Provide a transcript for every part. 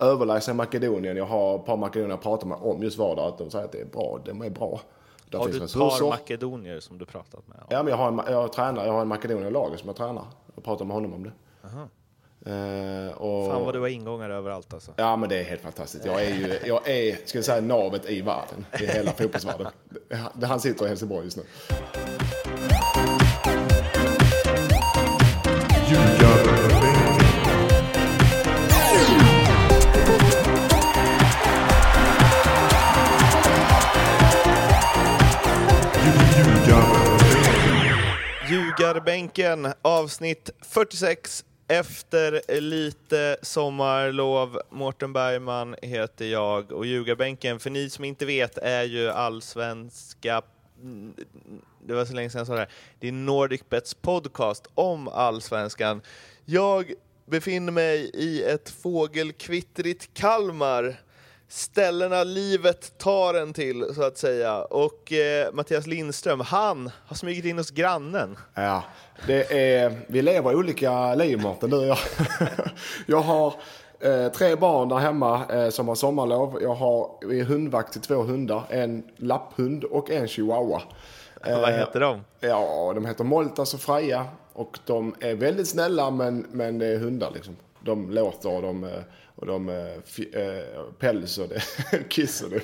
överlägsna Makedonien. Jag har ett par makedonier jag pratar med om just Vardar. Att de säger att det är bra. De är bra. Där Har du ett par makedonier som du pratat med? Ja, men jag har en, jag tränar, jag har en makedonier i laget som jag tränar. Jag pratar med honom om det. Eh, och, Fan vad du har ingångar överallt alltså. Ja, men det är helt fantastiskt. Jag är ju, jag är, ska jag säga, navet i världen. I hela fotbollsvärlden. Han sitter i Helsingborg just nu. Ljugarbänken avsnitt 46 efter lite sommarlov. Mårten Bergman heter jag och Ljugarbänken, för ni som inte vet, är ju allsvenska det var så länge sedan jag sa det här. Det är Nordic Bets podcast om allsvenskan. Jag befinner mig i ett fågelkvittrigt Kalmar ställena livet tar en till, så att säga. Och eh, Mattias Lindström, han har smugit in hos grannen. Ja, det är, vi lever olika liv Mårten, du och jag. Jag har eh, tre barn där hemma eh, som har sommarlov. Jag har är hundvakt till två hundar. En lapphund och en chihuahua. Vad heter de? Ja, de heter Moltas och Freja. Och de är väldigt snälla men, men det är hundar liksom. De låter och de, eh, och de eh, eh, och det, kiss och det.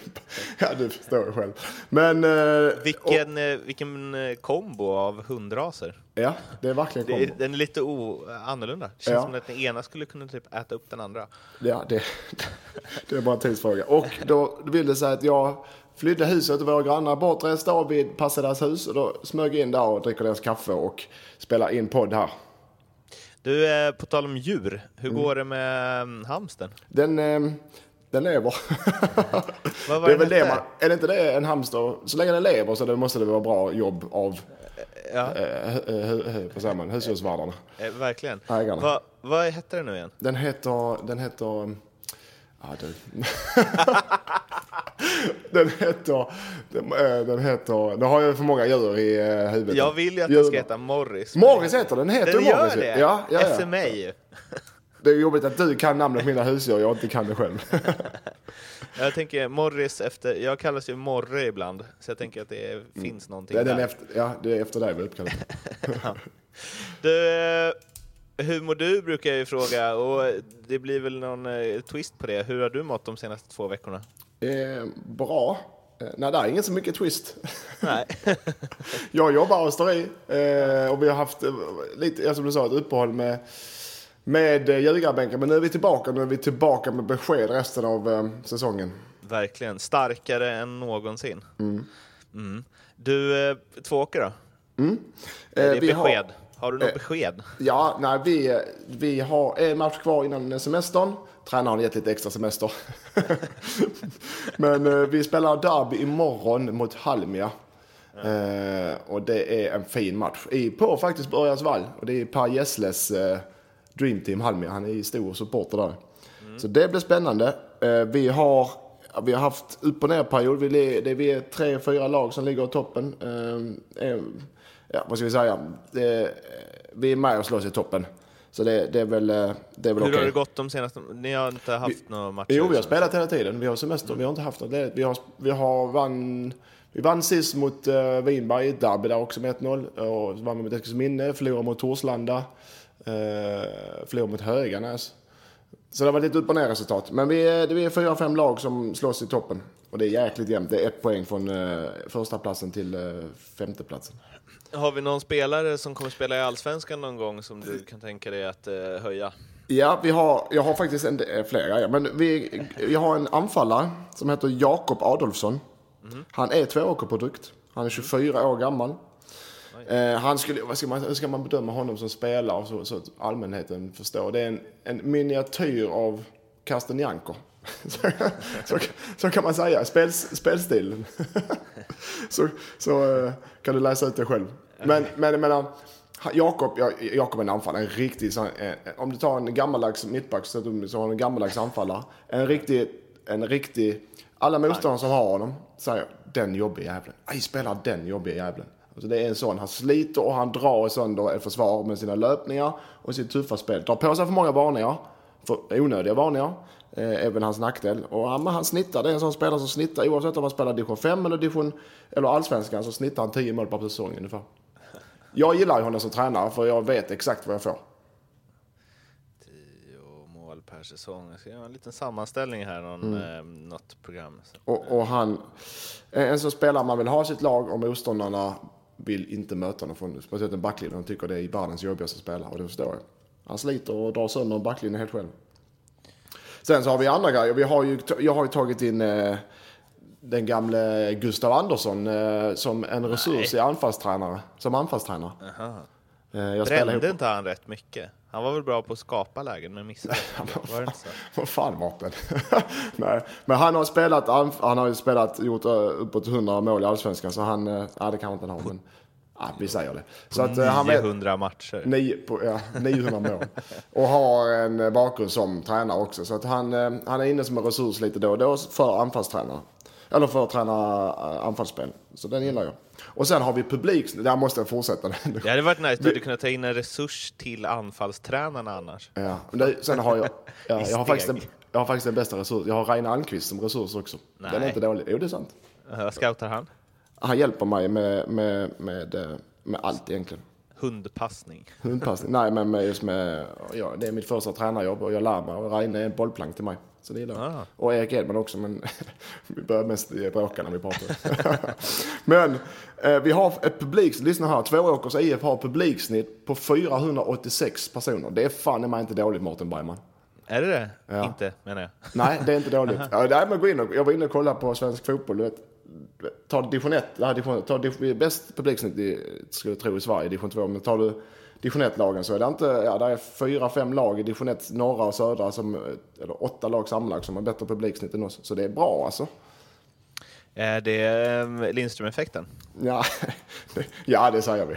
Ja, du förstår själv. Men... eh, och, Vilken, eh, vilken eh, kombo av hundraser. ja, det är verkligen kombo. den är lite o, annorlunda. Det känns Ja. som att den ena skulle kunna typ äta upp den andra. Ja, det, det är bara en tidsfråga. Och då vill det sig att jag flydde huset och våra grannar bortresta och vi passade deras hus. Och då smög in där och dricker deras kaffe och spelar in podd här. Du, eh, på tal om djur, hur Mm. går det med um, hamsten? Den, eh, den lever. Vad var det är väl det man, är det inte det en hamster? Så länge den lever så det måste det vara bra jobb av Ja, eh, eh, eh, man, husdjursvärdarna. eh, verkligen. Ägarna. Va, vad hette den nu igen? Den heter, den heter, ja du. den heter, den, eh, den heter, nu har jag för många djur i eh, huvudet. Jag vill ju att den ska heta Morris. Morris heter den, heter Den ju gör Morris. det? Ja, ja, ja. ju. Det är jobbigt att du kan namnet på mina husdjur jag inte kan det själv. Jag tänker Morris efter, jag kallas ju Morre ibland, så jag tänker att det finns någonting Mm. Det där. efter, ja, det är efter dig vi uppkallar Du, eh, hur mår du brukar jag ju fråga och det blir väl någon twist på det. Hur har du mått de senaste två veckorna? Eh, Bra. Eh, nej, det är ingen så mycket twist. Nej. Jag jobbar och står i eh, och vi har haft eh, lite, som du sa, ett uppehåll med, med eh, ljugarbänken. Men nu är vi tillbaka. Nu är vi tillbaka med besked resten av eh, säsongen. Verkligen. Starkare än någonsin. Mm. Du, eh, två åker då? Eh, Är det har- besked? Har, du något eh, besked? Ja, nej, vi, vi har en match kvar innan semestern. Tränaren har gett lite extra semester. Men eh, vi spelar derby imorgon mot Halmia. Eh, och det är en fin match. I, på faktiskt Örjans vall. Och det är Per Gessles eh, Dream Team Halmia. Han är ju stor supporter där. Så det blir spännande. Vi har vi har haft upp och ner period. Vi, det är tre, fyra lag som ligger i toppen. Ja, vad ska vi säga? Det, vi är med och slåss i toppen. Så det, det är väl, eh, det är väl Hur okej. har det gått de senaste... Ni har inte haft några matcher? Jo, vi har spelat hela tiden. Vi har semester. Vi har inte haft något ledigt. Vi har, vi har vann... Vi vann sist mot uh, Vinberg i ett derby där också med 1-0. Och vann vi mot Eskilsminne, förlorade mot Torslanda. Uh, förlorade mot Höganäs. Så det var lite upp och ner resultat. Men vi är, det är fyra, fem lag som slåss i toppen. Och det är jäkligt jämnt. Det är ett poäng från uh, första platsen till uh, femteplatsen. Har vi någon spelare som kommer spela i Allsvenskan någon gång som du kan tänka dig att eh, höja? Ja, vi har, jag har faktiskt en, eh, flera grejer. Men vi, jag har en anfallare som heter Jakob Adolfsson. Han är tvååkerprodukt. Han är 24 år gammal. Eh, han skulle, vad ska man, hur ska man bedöma honom som spelare så, så att allmänheten förstår? Det är en, en miniatyr av Carsten Janker. så, så, så kan man säga, Spels, spelstilen. så så eh, kan du läsa ut det själv. Men, men jag menar, eh, Jakob, Jakob är en anfallare, en riktig eh, eh, om du tar en gammaldags mittback så, har du en gammaldags anfallare. En riktig, en riktig, alla motståndare som har honom säger den jobbiga jävlen. Aj, spelar den jobbiga jävlen. Alltså det är en sån, han sliter och han drar sönder ett försvar med sina löpningar och sitt tuffa spel. Drar på sig för många varningar, för onödiga varningar. eh, hans nackdel. Och han, han snittar, det är en sån spelare som snittar oavsett om han spelar division 5 eller division eller allsvenskan så snittar han 10 mål per säsong ungefär. Jag gillar ju honom som tränare för jag vet exakt vad jag får. 10 mål per säsong. Jag ska göra en liten sammanställning här, någon, mm. eh, något program. Och, och, han, en sån spelare man vill ha i sitt lag och motståndarna vill inte möta honom från speciellt en backlinje. De tycker det är världens jobbigaste spelare och det förstår jag. Han sliter och drar sönder en backlinje helt själv. Sen så har vi andra grejer. Vi har ju, jag har ju tagit in eh, den gamle Gustav Andersson eh, som en resurs i anfallstränare, som anfallstränare. Eh, jag Brände inte han rätt mycket? Han var väl bra på att skapa lägen men missade. var det så? Vad fan Mårten? Nej, men han har spelat, han har ju spelat, gjort uh, uppåt 100 mål i Allsvenskan så han, ja det kan han inte ha men Ja, vi säger det. Så att, 900 han matcher. Nio, på, ja, 900 mål. Och har en bakgrund som tränare också. Så att han, han är inne som en resurs lite då och då för anfallstränare. Eller för att träna anfallsspel. Så den gillar jag. Och sen har vi publik, där måste jag fortsätta. Det hade varit nice, du hade kunnat ta in en resurs till anfallstränarna annars. Ja, det, sen har jag, ja, jag, har faktiskt den, jag har faktiskt den bästa resursen. Jag har Reine Almqvist som resurs också. Nej. Den är inte dålig. Jo, det är sant. Vad scoutar han? Han hjälper mig med, med, med, eh, med allt egentligen. Hundpassning? Hundpassning? Nej, men med, just med, ja, det är mitt första tränarjobb och jag lär mig och Reine är en bollplank till mig. Så det gillar jag. Ah. Och Erik Edman också, men vi börjar mest bråka när vi pratar. men eh, vi har ett publik, lyssna här, Tvååkers IF har publiksnitt på 486 personer. Det är fan i mig inte dåligt Mårten Bergman. Är det det? Ja. Inte, menar jag. Nej, det är inte dåligt. ja, nej, men gå in och, jag var inne och kollade på svensk fotboll. vet, ta division 1, ta division, bäst publiksnitt skulle jag tro i Sverige, division 2. Men tar du division 1-lagen så är det inte, ja det är fyra, fem lag i division 1 norra och södra, som, eller åtta lag sammanlagt som har bättre publiksnitt än oss. Så det är bra alltså. Är det ehm, Lindström-effekten? Ja, ja, det säger vi.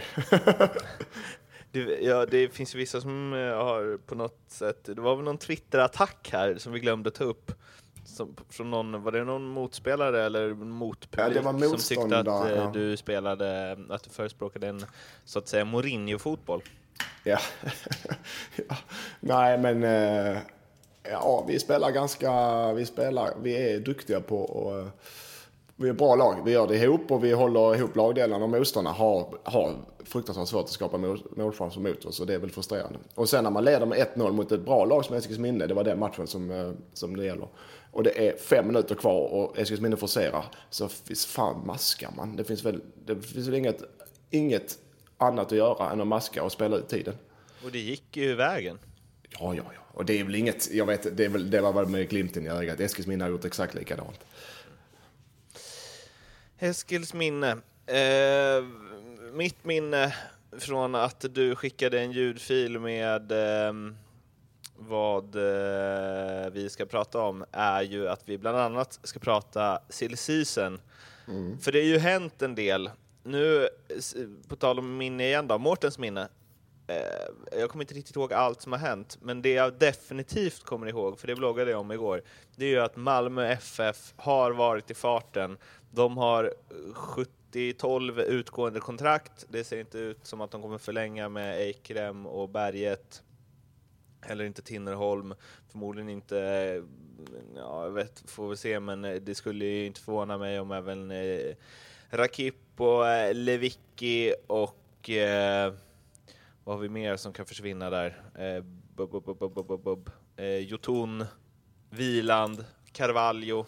det, ja, det finns vissa som eh, har på något sätt, det var väl någon Twitter-attack här som vi glömde ta upp. Som, från någon, var det någon motspelare eller motpublik ja, som tyckte att eh, ja. du spelade, att du förespråkade en så att säga Mourinho-fotboll? Ja. ja. Nej, men eh, ja, vi spelar ganska, vi spelar, vi är duktiga på och eh, vi är bra lag. Vi gör det ihop och vi håller ihop lagdelarna och motståndarna har, har fruktansvärt svårt att skapa mål, målchanser mot oss och det är väl frustrerande. Och sen när man leder med 1-0 mot ett bra lag som Eskilsminne, det var den matchen som, som det gäller och det är fem minuter kvar och Eskilsminne forcerar, så finns fan maskar man. Det finns väl, det finns väl inget, inget annat att göra än att maska och spela ut tiden. Och det gick ju vägen. Ja, ja, ja. Och det är väl inget, jag vet, det, väl, det var väl med glimten i ögat. Eskilsminne har gjort exakt likadant. Eskilsminne. Eh, mitt minne från att du skickade en ljudfil med eh, vad eh, vi ska prata om är ju att vi bland annat ska prata silly season. Mm. För det har ju hänt en del. Nu, på tal om minne igen då, Mårtens minne. Eh, jag kommer inte riktigt ihåg allt som har hänt, men det jag definitivt kommer ihåg, för det bloggade jag om igår, det är ju att Malmö FF har varit i farten. De har 70-12 utgående kontrakt. Det ser inte ut som att de kommer förlänga med Eikrem och Berget Heller inte Tinnerholm, förmodligen inte, ja, jag vet, får vi se, men det skulle ju inte förvåna mig om även eh, Rakip och eh, Levicki och eh, vad har vi mer som kan försvinna där? Eh, bub, bub, bub, eh, Jotun, Viland, Carvalho,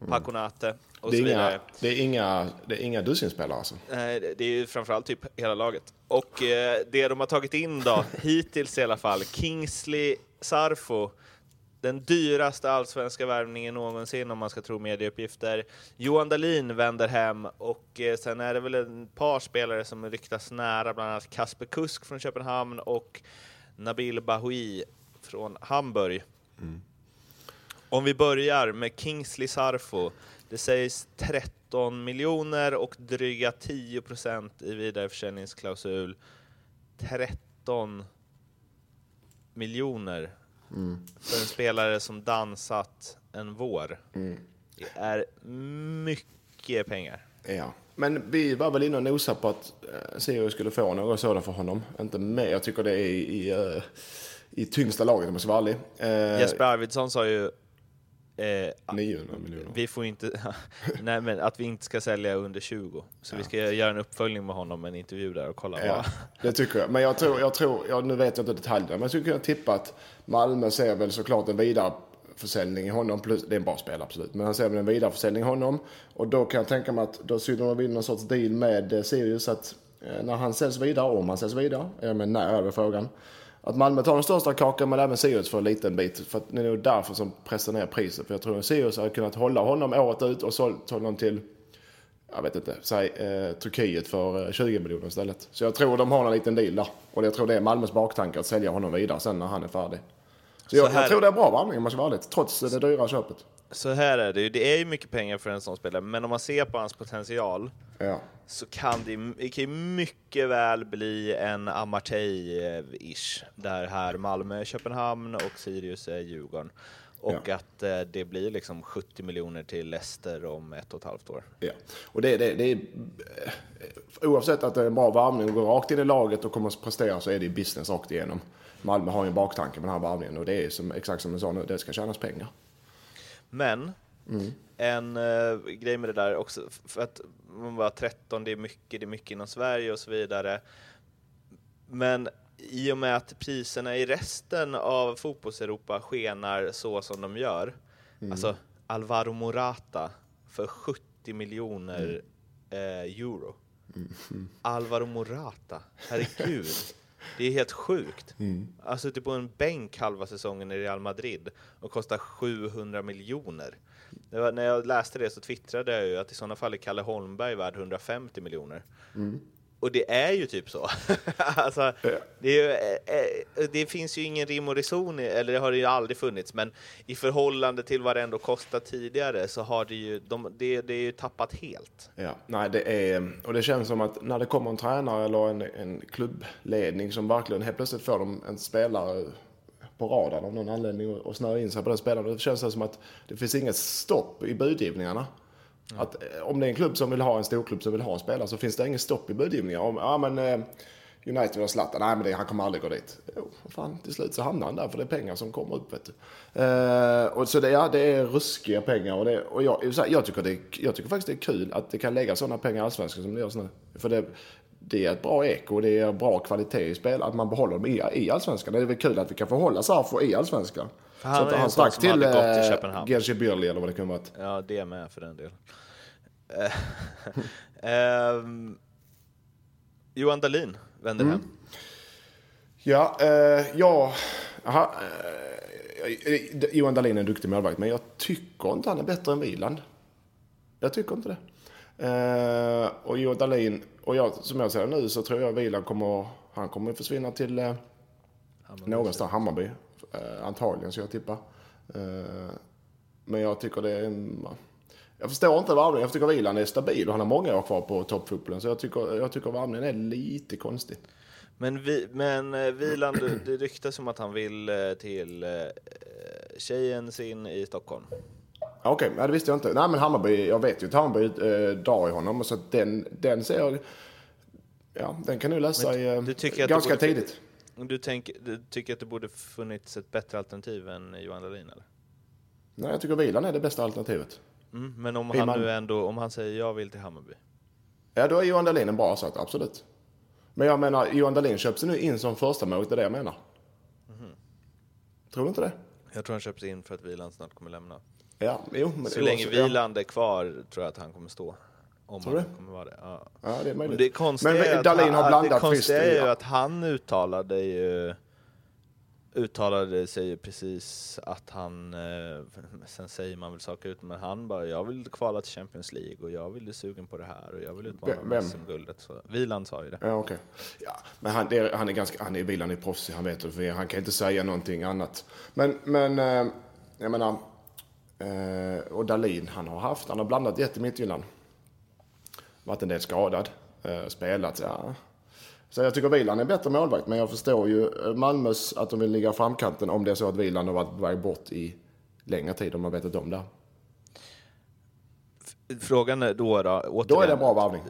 mm. Paconate och det vidare. Inga, det, är inga, det är inga dussinspelare alltså? Nej, det är ju framförallt typ hela laget. Och eh, det de har tagit in då, hittills i alla fall, Kingsley Sarfo, den dyraste allsvenska värvningen någonsin om man ska tro medieuppgifter. Johan Dahlin vänder hem och eh, sen är det väl ett par spelare som ryktas nära, bland annat Kasper Kusk från Köpenhamn och Nabil Bahoui från Hamburg. Mm. Om vi börjar med Kingsley Sarfo. Det sägs 13 miljoner och dryga 10 procent i vidareförsäljningsklausul. 13 miljoner mm. för en spelare som dansat en vår. Mm. Det är mycket pengar. Ja, men vi var väl inne och nosade på att eh, Sirius skulle få något sådant för honom. Inte mer. Jag tycker det är i, i, uh, i tyngsta laget om jag ska vara ärlig. Uh, Jesper Arvidsson sa ju eh, 900 miljoner. vi får inte, nej men att vi inte ska sälja under 20. Så vi ska göra en uppföljning med honom, en intervju där och kolla Ja, vad... det tycker jag. Men jag tror, jag tror ja, nu vet jag inte detaljerna, men jag skulle kunna tippa att Malmö ser väl såklart en vidareförsäljning i honom. Plus, det är en bra spelare absolut, men han ser väl en vidareförsäljning i honom. Och då kan jag tänka mig att då syddar de in någon sorts deal med eh, Sirius att eh, när han säljs vidare, om han säljs vidare, ja, men när är det frågan. Att Malmö tar den största kakan men även Sirius får en liten bit. För att det är nog därför som pressar ner priset. För jag tror att Sirius hade kunnat hålla honom året ut och sålt honom till jag vet inte, säg eh, Turkiet för eh, 20 miljoner istället. Så jag tror de har en liten deal där. Och jag tror det är Malmös baktanke att sälja honom vidare sen när han är färdig. Så, jag, här- jag tror det är bra värvning om man ska vara ärlig, trots det dyra köpet. Så här är det ju, det är ju mycket pengar för en sån spelare, men om man ser på hans potential Ja. så kan det, det kan ju mycket väl bli en Amartey-ish, där här Malmö är Köpenhamn och Sirius är Djurgården. Och att eh, det blir liksom 70 miljoner till Leicester om ett och ett halvt år. Ja. Och det, det, det är, eh, oavsett att det är en bra värvning och går rakt in i laget och kommer att prestera så är det business rakt igenom. Malmö har ju en baktanke med den här värvningen och det är som, exakt som du sa nu, det ska tjänas pengar. Men en eh, grej med det där också, för att man var 13, det är mycket, det är mycket inom Sverige och så vidare. Men i och med att priserna i resten av fotbollseuropa skenar så som de gör, alltså Alvaro Morata för 70 miljoner eh, euro. Alvaro Morata, herregud. Det är helt sjukt. Alltså typ på en bänk halva säsongen i Real Madrid och kostar 700 miljoner. Var, när jag läste det så twittrade jag ju att i sådana fall är Kalle Holmberg värd 150 miljoner. Och det är ju typ så. alltså, det, ju, eh, eh, det finns ju ingen rim och reson, eller det har det ju aldrig funnits, men i förhållande till vad det ändå kostat tidigare så har det ju, de, det, det är ju tappat helt. Ja, nej det är, och det känns som att när det kommer en tränare eller en, en klubbledning som verkligen helt plötsligt får de en spelare på radarn av någon anledning och, och snöar in sig på den spelaren. Då känns det som att det finns inget stopp i budgivningarna. Att, eh, om det är en klubb som vill ha en storklubb som vill ha en spelare så finns det inget stopp i budgivningar. Om, ja men eh, United vill ha Zlatan, nej men det, han kommer aldrig gå dit. Jo, fan, till slut så hamnar han där för det är pengar som kommer upp vet du. Eh, och så det, ja, det är ruskiga pengar och, det, och jag, så här, jag, tycker det, jag tycker faktiskt det är kul att det kan lägga sådana pengar i Allsvenskan som det görs nu. För det, det är ett bra eko det är bra kvalitet i spel att man behåller dem i, i Allsvenskan. Det är väl kul att vi kan få hålla Sarfo i Allsvenskan. Han att han stack till till eh, Köpenhamn. Gerzi Bürli eller vad det kunde varit. Ja, det är med för den delen. Eh, ehm, Johan Dahlin vänder hem. Ja, eh, ja aha, eh, eh, Johan Dahlin är en duktig målvakt, men jag tycker inte han är bättre än Wieland. Jag tycker inte det. Eh, och Johan Dahlin, och jag, som jag det nu så tror jag Wieland kommer, han kommer försvinna till eh, någonstans, Hammarby. Eh, antagligen, så jag tippar. Eh, men jag tycker det är en, jag förstår inte värvningen. Jag tycker Wieland är stabil och han har många år kvar på toppfotbollen. Så jag tycker, jag tycker värvningen är lite konstig. Men, vi, men eh, Wieland, det- ryktas som att han vill till tjejen sin i Stockholm. Okej, ja, det visste jag inte. Nej, men Hammarby, jag vet ju att Hammarby eh, drar i honom. Så den, den ser jag... Ja, den kan du läsa Men i, du ganska borde- tidigt. Du, tänk, du tycker att det borde funnits ett bättre alternativ än Johan Dahlin, eller? Nej, jag tycker Wieland är det bästa alternativet. Mm, men om han Malmö. nu ändå, om han säger jag vill till Hammarby. Ja, då är Johan Dahlin en bra sak, absolut. Men jag menar, Johan Dahlin köps nu in som första mål, det är det jag menar. Mhm. Tror du inte det? Jag tror han köps in för att Wieland snart kommer lämna. Ja, jo. Men Så länge. Wieland är kvar tror jag att han kommer stå. Om Tror du? kommer vara det. Ja. Ja, det är Men möjligt. det konstiga Men att Dahlin har blandat det konstiga är ju att han uttalade ju uttalade sig ju precis att han, eh, sen säger man väl saker ut, men han bara jag vill kvala till Champions League och jag vill bli sugen på det här och jag vill utmana? SM-guldet. Wieland sa ju det. Ja, okej. Ja, men han, är, han är ganska, han är Wieland är proffsig, han vet det, han kan inte säga någonting annat. Men, men, eh, jag menar, eh, och Dalin, han har haft, han har blandat jätte i Midtjylland. Varit en del skadad, eh, spelat, ja. Så jag tycker Wieland är bättre målvakt, men jag förstår ju eh, Malmös att de vill ligga framkanten om det är så att Wieland har varit på väg bort i längre tid, om man vet inte om det. Frågan är då, då återigen, Då är det en bra varvning.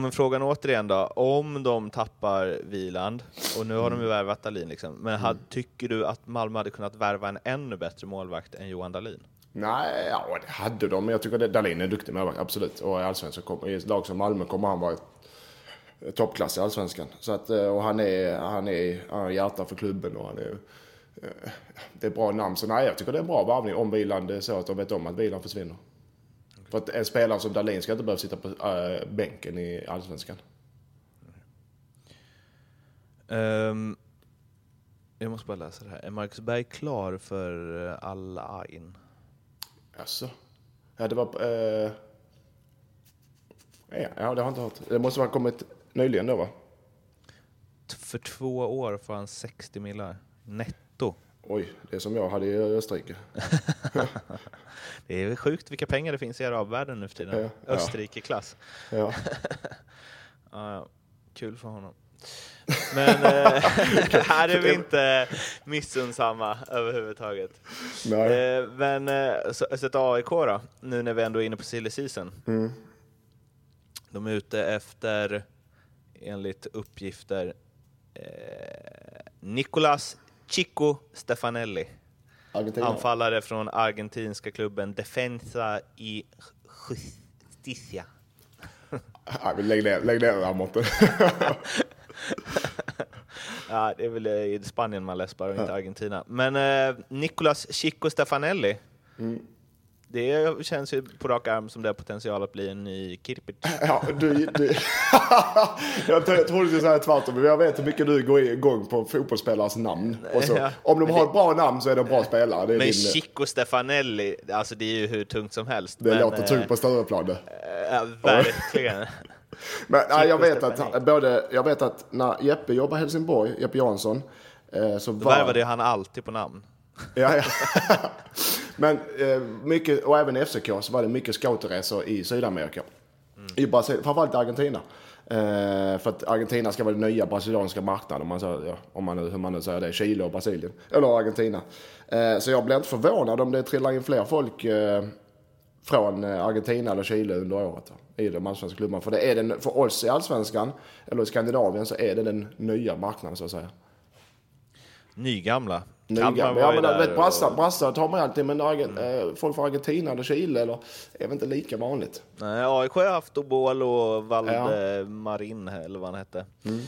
Men frågan återigen då, om de tappar Viland, och nu har de ju värvat Dahlin, liksom, men had, tycker du att Malmö hade kunnat värva en ännu bättre målvakt än Johan Dahlin? Nej, ja, det hade de. Men jag tycker att Dahlin är en duktig målvakt, absolut. Och i allsvenskan, i ett lag som Malmö kommer han vara toppklass i allsvenskan. Så att, eh, och han är, han är, han har hjärta för klubben och han är, eh, det är bra namn. Så nej, jag tycker det är en bra varvning om Wieland är så att de vet om att Wieland försvinner. För att en spelare som Dahlin ska inte behöva sitta på äh, bänken i allsvenskan. Ehm, jag måste bara läsa det här. Är Marcus Berg klar för uh, Al Ain? Alltså. Ja, det var... Eh, ja, det har jag inte hört. Det måste ha kommit nyligen då va? För två år får han 60 millar netto. Oj, det är som jag hade i Österrike. Det är sjukt vilka pengar det finns i arabvärlden nu för tiden. Ja. Österrike-klass. Ja, ja. Kul för honom. Men eh, här är vi inte missunnsamma överhuvudtaget. Nej. Eh, men eh, så, så ett AIK då, nu när vi ändå är inne på silly season. Mm. De är ute efter, enligt uppgifter, eh, Nicolas Chico Stefanelli. Argentina. Anfallare från argentinska klubben Defensa y Justicia. Nej, lägg ner, lägg ner det här måttet. Ja, det är väl i Spanien man läspar och inte Argentina. Men eh, Nicolas Chico Stefanelli, Mm. det känns ju på rak arm som det har potential att bli en ny Kirpic. Ja, du, du. jag trodde skulle säga tvärtom, men jag vet hur mycket du går igång på fotbollsspelares namn. Och så, Ja, om de har ett bra namn så är de bra spelare. Det, Men din, Chico Stefanelli, alltså det är ju hur tungt som helst. det men, låter tungt eh, på Stureplan det. Ja, verkligen. Men nej, jag, vet att, både, jag vet att när Jeppe jobbade i Helsingborg, Jeppe Jansson, eh, så Då var... värvade han alltid på namn. Ja, ja. Men eh, mycket, och även i FCK så var det mycket scouterresor i Sydamerika. I Brasilien, framförallt i Argentina. Eh, för att Argentina ska vara den nya brasilianska marknaden, om man, säger, ja, om man, hur man nu säger det. Chile och Brasilien. Eller Argentina. Eh, så jag blir inte förvånad om det trillar in fler folk eh, från eh, Argentina eller Chile under året. då, I de allsvenska klubbarna. För det är den, för oss i allsvenskan, eller i Skandinavien, så är det den nya marknaden så att säga. Nygamla. Kalmar ja, men vet, brassar, och- brassar tar man alltid, men Argen, eh, folk från Argentina eller Chile eller, är väl inte lika vanligt. Nej, AIK har haft Obol och Valde Marin, eller vad han hette. Mm.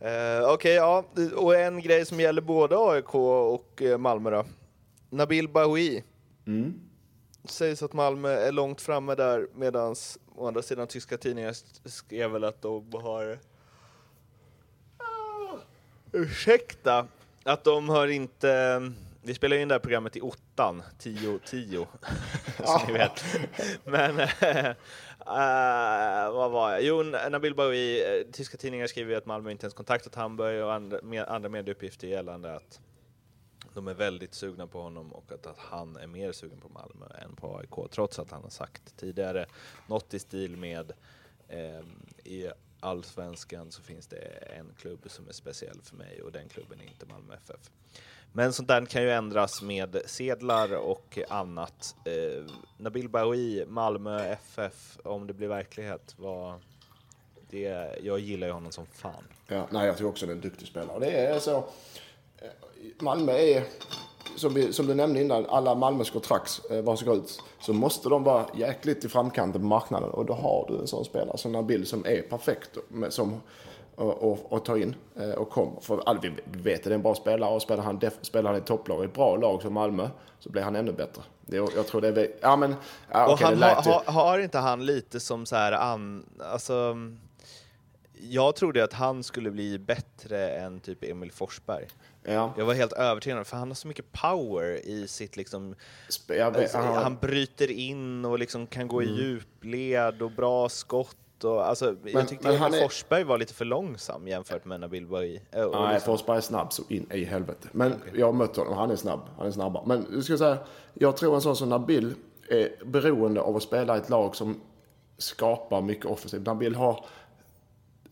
Eh, Okej, ja. Och en grej som gäller både AIK och Malmö då. Nabil Bahoui. Mm. Sägs att Malmö är långt framme där, medan å andra sidan tyska tidningar skrev väl att de har... Ah, ursäkta! Att de har inte... Vi spelar in det här programmet i ottan, 10-10, som ni vet. Men, eh, eh vad var jag? Jo, Nabil Bahoui, eh, tyska tidningar skriver att Malmö inte ens kontaktat Hamburg och andra, med, andra medieuppgifter gällande att de är väldigt sugna på honom och att, att han är mer sugen på Malmö än på AIK, trots att han har sagt tidigare något i stil med eh, i allsvenskan så finns det en klubb som är speciell för mig och den klubben är inte Malmö FF. Men sånt där kan ju ändras med sedlar och annat. Eh, Nabil Bahoui, Malmö FF, om det blir verklighet, vad... Det, jag gillar ju honom som fan. Ja, nej, jag tror också det är en duktig spelare. Det är så, Malmö är, som, vi, som du nämnde innan, alla Malmös kontrakt, eh, vad som går ut, så måste de vara jäkligt i framkanten på marknaden. Och då har du en sån spelare som Nabil som är perfekt med, som, och, och, och ta in eh, och kommer. För all, vi vet att det är en bra spelare och spelar han, def, spelar han i topplag, ett bra lag som Malmö, så blir han ännu bättre. Det, jag tror det är... Ja, men... Ja, Och okej, han har, har inte han lite som så här an, alltså, jag trodde att han skulle bli bättre än typ Emil Forsberg. Ja, Jag var helt övertygad, för han har så mycket power i sitt liksom, alltså, han bryter in och liksom kan gå i Mm. djupled och bra skott. Och, alltså, Men- jag tyckte men är- Forsberg var lite för långsam jämfört med Nabil Bahoui. Och Nej, liksom- Forsberg är snabb så in i helvete. Men jag har mött honom, han är snabb. Han är snabbare. Men jag ska säga, jag tror en sån som Nabil är beroende av att spela i ett lag som skapar mycket offensivt. Nabil har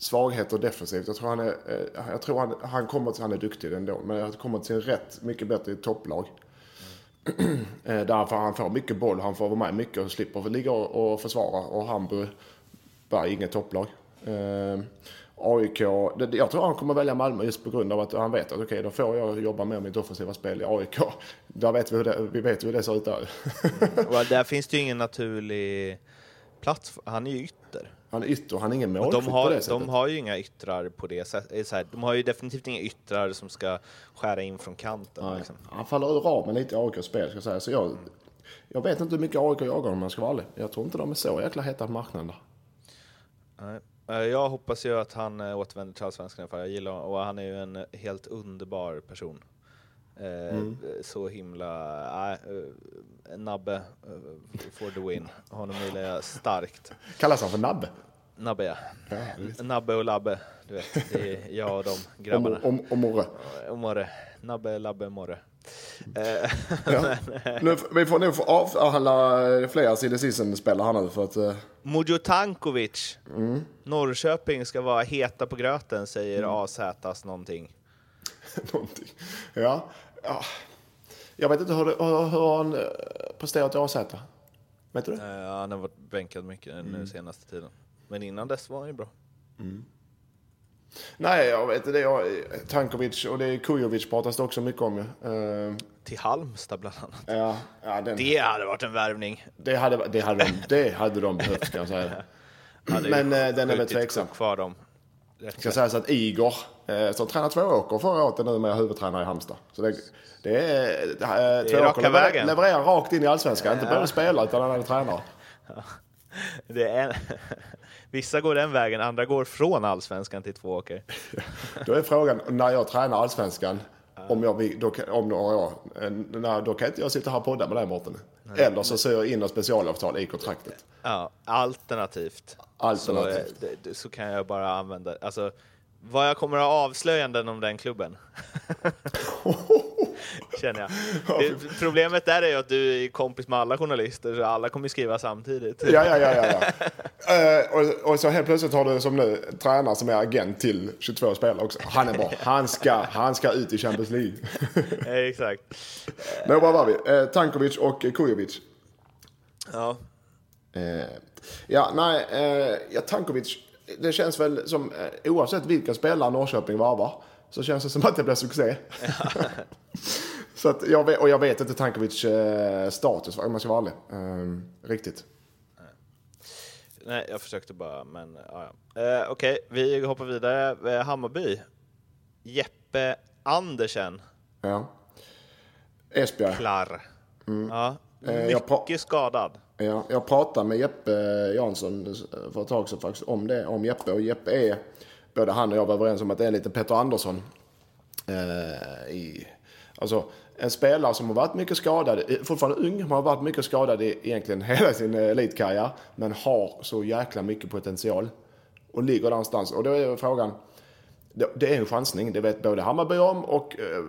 svagheter defensivt. Jag tror han är, eh, jag tror han, han kommer till, han är duktig ändå, men han kommer till sin rätt mycket bättre i ett topplag. Eh, mm. Därför han får mycket boll, han får vara med mycket och slipper ligga och försvara. Och Hamburg var inget topplag. Eh, AIK, jag tror han kommer välja Malmö just på grund av att han vet att okej, då får jag jobba med mitt offensiva spel i AIK. Där vet vi, hur det, vi vet hur det ser ut där. Mm. Och där finns det ju ingen naturlig plats. Han är ju ytter. Han är ytter, han är ingen målskytt de, på har, det sättet. de har ju inga yttrar på det sättet. Här, De har ju definitivt inga yttrar som ska skära in från kanten. Liksom. Han faller ur ramen lite i AIKs spel ska jag säga. Så jag, jag vet inte hur mycket AIK jagar om jag ska vara ärlig. Jag tror inte de är så jäkla heta på marknaden där. Nej. Eh, Jag hoppas ju att han eh, återvänder till Allsvenskan, för jag gillar honom. och han är ju en eh, helt underbar person. Eh, Så himla... eh, Nabbe eh, for the win. Honom gillar jag starkt. Kallas han för Nabbe? Nabbe ja. Nabbe och Labbe, du vet. Det är jag och de Och, grabbarna. och, och Morre. Och Morre. Nabbe, Labbe, Morre. Ja. Nu, vi får nog få avhandla eh, fler silly season-spelare här nu för att... Mujo Tankovic. Mm. Norrköping ska vara heta på gröten, säger Mm. AZs någonting. någonting. Ja. Ja. Jag vet inte hur, det, hur, hur han eh, presterat i AZ. Vet du det? Eh, han har varit bänkad mycket Mm. nu senaste tiden. Men innan dess var han ju bra. Nej, jag vet inte. Det Tankovic och det är Kujovic pratas det också mycket om ju. Eh, Till Halmstad bland annat. ja, ja, den, Det hade varit en värvning. det, hade, det, hade de, det hade de behövt kan jag säga. Men den är väl tveksam. kvar dem. Rätt ska sägas att Igor, eh, som tränade två åker förra året, är numera huvudtränare i Halmstad. Så det, det är, det är, två raka åker levererar, levererar rakt in i allsvenskan. Inte bara spelare utan han är tränare. Det är. Vissa går den vägen, andra går från allsvenskan till två åker. Då är frågan, när jag tränar allsvenskan, om, jag, då, om några år, eh, då kan inte jag sitta här och podda med dig Mårten. Eller så ser jag in ett specialavtal i kontraktet. Ja, alternativt. Alternativt. Så, eh, det- så kan jag bara använda, alltså vad jag kommer att ha avslöjanden om den klubben. Känner jag. Det, problemet där är ju att du är kompis med alla journalister, så alla kommer skriva samtidigt. Ja, ja, ja. ja, ja. Eh, och, och så helt plötsligt har du som nu tränare som är agent till 22 spelare också. Han är bra. Han ska, han ska ut i Champions League. Exakt. Men var var vi? Eh, Tankovic och Kujovic. Ja. Eh, ja, nej, eh, ja, Tankovic, det känns väl som, eh, oavsett vilka spelare Norrköping varvar, så känns det som att det blir succé. så att jag vet, och jag vet inte Tankovic eh, status, om jag ska vara ärlig. Eh, riktigt. Nej, jag försökte bara, men ja, ja. Eh, Okej, vi hoppar vidare. Eh, Hammarby. Jeppe Andersen, Ja. Esbjerg. klar. Ja, Eh, mycket skadad. Ja, jag pratade med Jeppe Jansson för ett tag sedan faktiskt om det, om Jeppe. Och Jeppe är, både han och jag var överens om att det är lite Petter Andersson. Eh, i, alltså en spelare som har varit mycket skadad, eh, fortfarande ung, men har varit mycket skadad i egentligen hela sin elitkarriär. Men har så jäkla mycket potential. Och ligger där någonstans. Och då är frågan, det, det är en chansning, det vet både Hammarby om och eh,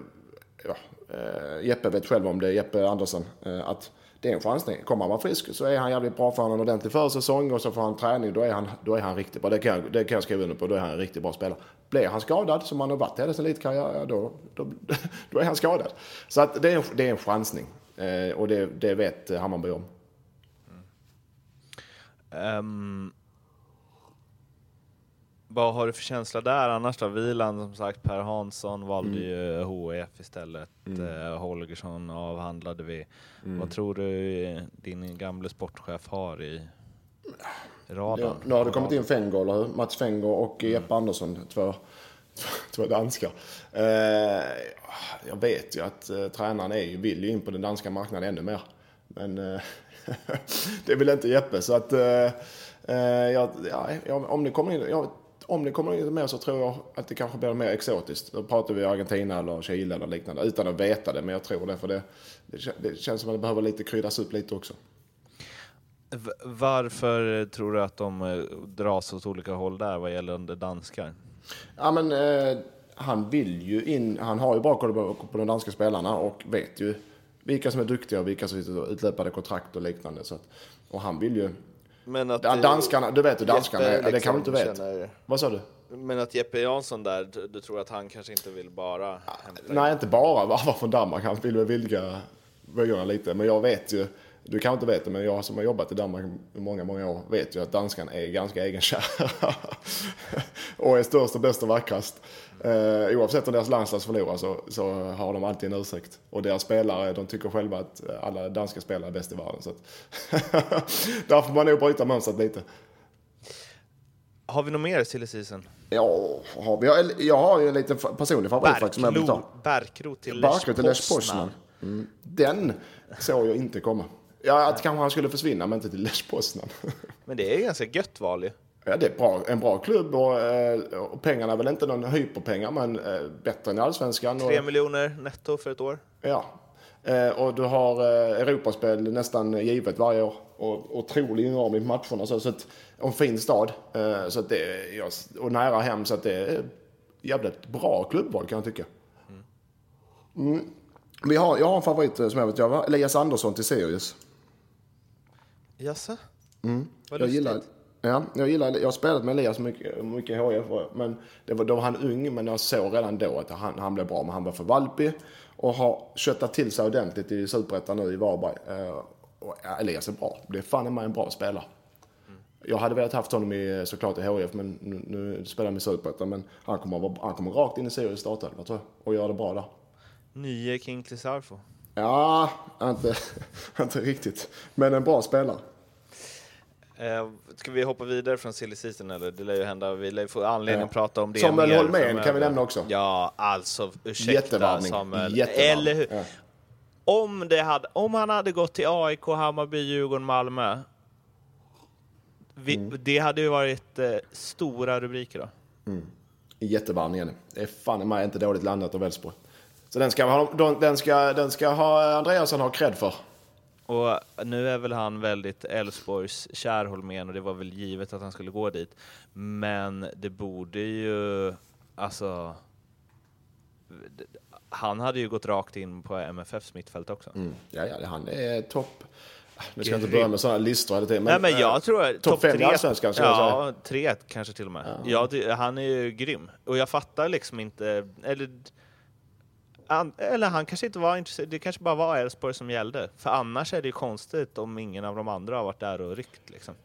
ja, eh, Jeppe vet själv om det, Jeppe Andersson, eh, att det är en chansning. Kommer han vara frisk så är han jävligt bra för en ordentlig försäsong och så får han träning, då är han, då är han riktigt bra. Det kan, jag, det kan jag skriva under på, då är han en riktigt bra spelare. Blir han skadad, som han har varit hela sin elitkarriär, ja, då, då, då är han skadad. Så att det, är en, det är en chansning. Eh, och det, det vet Hammarby om. Ehm, vad har du för känsla där annars då? Vilan som sagt, Per Hansson valde Mm. ju HF istället. Eh, Holgersson avhandlade vi. Mm. Vad tror du din gamle sportchef har i Nu, radarn? nu har det kommit in Fengo, eller hur? Mats Fengo och Mm. Jeppe Andersson, två, två danskar. Eh, jag vet ju att eh, tränaren är, ju- vill ju in på den danska marknaden ännu mer. Men eh, det vill inte Jeppe. Så att, eh, eh, jag, ja, om, det kommer in, jag, om det kommer in mer så tror jag att det kanske blir mer exotiskt. Då pratar vi Argentina eller Chile eller liknande. Utan att veta det, men jag tror det. För det, det, det känns som att det behöver lite kryddas upp lite också. Varför tror du att de eh, dras åt olika håll där vad gäller danskar? Ja, men eh, han vill ju in, han har ju bra koll på, på de danska spelarna och vet ju vilka som är duktiga och vilka som sitter utlöpande kontrakt och liknande. Så att, och han vill ju... Men att, danskarna, du vet hur danskarna Jeppe är, det kan du inte liksom vet. känner- Vad sa du? Men att Jeppe Jansson där, du, du tror att han kanske inte vill bara Nej, inte bara varva från Danmark. Han vill väl vidga, vyerna lite. Men jag vet ju, du kanske inte vet det, men jag som har jobbat i Danmark i många, många år vet ju att danskan är ganska egenkära. och är störst och bäst och vackrast. Eh, oavsett om deras landslag förlorar så, så har de alltid en ursäkt. Och deras spelare, de tycker själva att alla danska spelare är bäst i världen. Så att där får man nog bryta mönstret lite. Har vi något mer silly season? Ja, har vi, jag, jag har ju en liten personlig favorit faktiskt som jag vill ta. Bärkro till Barkro till Lech Poznan. Mm. Den såg jag inte komma. Ja, att kanske han skulle försvinna, men inte till Lech Poznan. Men det är ganska gött val ju. Ja, det är bra, en bra klubb och, eh, och pengarna är väl inte någon hyperpengar, men eh, bättre än i Allsvenskan. Tre miljoner netto för ett år. ja. Eh, och du har Europaspel nästan givet varje år. Och otrolig inramning på matcherna. Så, så att, och en fin stad. Så att det och nära hem, så att det är jävligt bra klubbval kan jag tycka. Mm. Vi har, jag har en favorit som jag vet, jag var Elias Andersson till Sirius. Jaså? Mm. Vad Jag lustigt. gillar, ja, jag gillar, jag har spelat med Elias mycket, mycket i HIF, men det var, då var han ung, men jag såg redan då att han, han blev bra, men han var för valpig och har köttat till sig ordentligt i Superettan nu i Varberg. Eh, och ja, Elias är bra, det är fan mig en bra spelare. Jag hade velat haft honom i, såklart i HIF, men nu, nu spelar han i Superettan, men han kommer, han kommer rakt in i Sirius startelva tror jag, och göra det bra där. Nye King Clisarfo. Ja, inte, inte riktigt, men en bra spelare. Eh, ska vi hoppa vidare från silly season eller? Det lär ju hända, vi lär ju få anledning Ja. att prata om det Samuel mer Holmén framöver. kan vi nämna också. Ja, alltså ursäkta. Samuel. Jättevarning. Eller hur? Ja. Om, det hade, om han hade gått till AIK, Hammarby, Djurgården, Malmö. Vi, Mm. Det hade ju varit eh, stora rubriker då. Jättevarningen. Det är fan mig inte dåligt landat av Elfsborg. Så den ska, ha, den, ska, den ska ha Andreasson ha cred för. Och nu är väl han väldigt Elfsborgs kär Holmén och det var väl givet att han skulle gå dit. Men det borde ju, alltså... Han hade ju gått rakt in på MFFs mittfält också. Mm. Ja, ja, han är topp. Nu ska jag inte börja med sådana listor tiden. Nej men jag eh, tror att topp fem i Allsvenskan, ska jag Ja, tre kanske till och med. Ja. det, han är ju grym. Och jag fattar liksom inte, eller, an, eller han kanske inte var intresserad, det kanske bara var Elfsborg som gällde. För annars är det ju konstigt om ingen av de andra har varit där och ryckt liksom.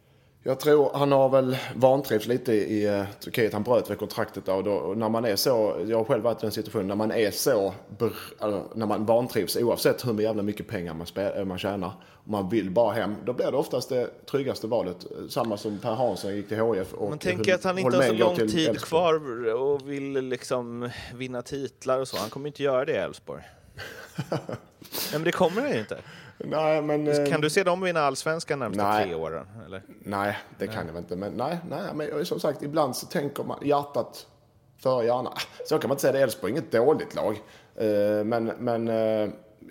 Jag tror han har väl vantrivts lite i eh, Turkiet. Han bröt väl kontraktet där och, då, och när man är så, jag har själv varit i den situationen, när man är så, br, alltså, när man vantrivs oavsett hur jävla mycket pengar man, spel, eh, man tjänar, och man vill bara hem, då blir det oftast det tryggaste valet. Samma som Per Hansson gick till HIF och Man tänker att han inte har så lång tid Elfsborg. kvar och vill liksom vinna titlar och så. Han kommer inte göra det i Elfsborg. Nej men det kommer han ju inte. Nej, men... eh, Kan du se dem vinna allsvenskan närmsta Nej. tre åren? Eller? Nej, det kan jag inte. Men nej, nej, men som sagt, ibland så tänker man hjärtat före hjärnan. Så kan man inte säga. Det är Elfsborg inget dåligt lag. Eh, Men, men eh,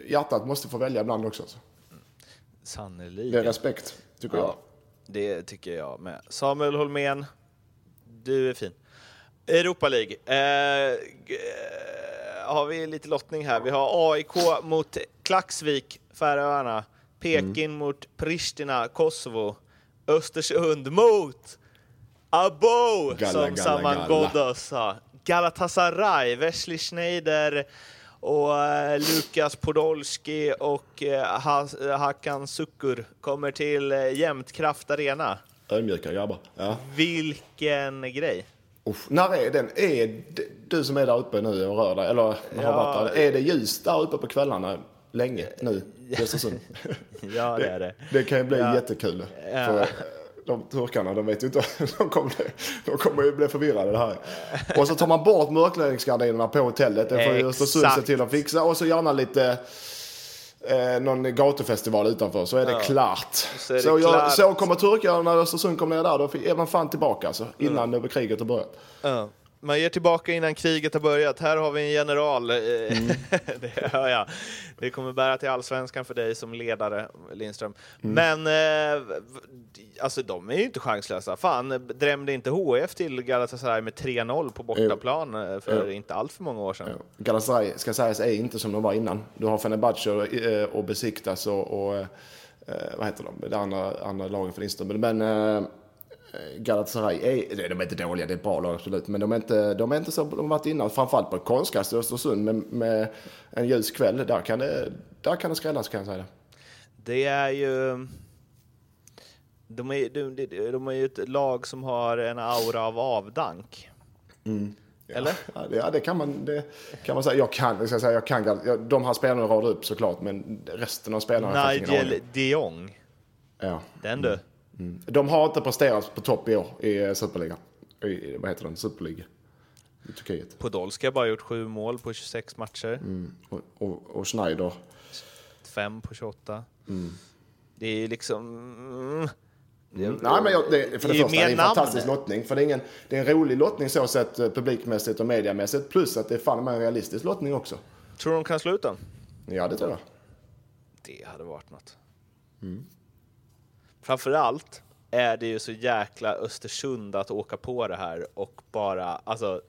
hjärtat måste få välja ibland också. alltså. Det är Sannerligen. respekt, tycker jag. Ja, det tycker jag med. Samuel Holmén, du är fin. Europa League. Eh, har vi lite lottning här. Vi har AIK mot Klaxvik, Färöarna. Peking mot Pristina, Kosovo. Östersund mot Abo, Galla, som Saman. Ghoddos sa. Galatasaray, Wesley Schneider och eh, Lukas Podolski och eh, ha- Hakan Sukur kommer till eh, Jämtkraft Arena. Ödmjuka grabbar. Ja. Vilken grej! Uff, när är den? Är det, du som är där uppe nu och rör dig, eller har Ja. varit där, är det ljust där uppe på kvällarna länge nu i Östersund? Ja, det är det. Det kan ju bli Ja. jättekul. Ja. För de turkarna, de vet ju inte, de kommer, de kommer ju bli förvirrade det här. Och så tar man bort mörkläggningsgardinerna på hotellet. Det får Östersund se till att fixa. Och så gärna lite eh, någon gatufestival utanför så är det Ja. klart. Så det så, jag, klart. så kommer turkarna när Östersund kommer ner där, då är man fan tillbaka alltså. Innan mm. kriget har börjat. Ja. Man ger tillbaka innan kriget har börjat. Här har vi en general. eh, det hör jag. Det kommer bära till allsvenskan för dig som ledare, Lindström. Men eh, alltså, de är ju inte chanslösa. Fan, drämde inte HF till Galatasaray med 3-0 på bortaplan eh, för inte allt för många år sedan? Galatasaray ska sägas är inte som de var innan. Du har Fenerbahce och, eh, och Besiktas och, och vad heter de, det andra, andra lagen för Lindström. Men eh, Galatasaray är, de är inte dåliga, det är ett bra lag absolut, men de är inte, de är inte så de har varit innan. Framförallt på konstgräs i Östersund med, med en ljus kväll, där kan det, där kan det skrällas kan jag säga. Det är ju... De är, de, de är ju ett lag som har en aura av avdank. Mm. Eller? Ja, det, ja, det kan man, det kan man säga. Jag kan, jag ska säga, jag kan de här spelarna radar upp såklart, men resten av spelarna Nigel de Jong. Ja. Den du. Mm. De har inte presterat på topp i år i Superligan. I, vad heter den? Superliga. I Turkiet. Podolski har bara gjort sju mål på 26 matcher. Mm. Och, och, och Schneider. Fem på 28. Det är liksom... mm, det- Mm. Nej, men jag, det, för det är ju första, det är en namn. fantastisk lottning. För det är, ingen, det är en rolig lottning så sett eh, publikmässigt och mediamässigt. Plus att det är fan med en realistisk lottning också. Tror du de kan slå ut den? Ja, det tror jag. Det hade varit något. Mm. Framförallt är det ju så jäkla Östersund att åka på det här och bara, alltså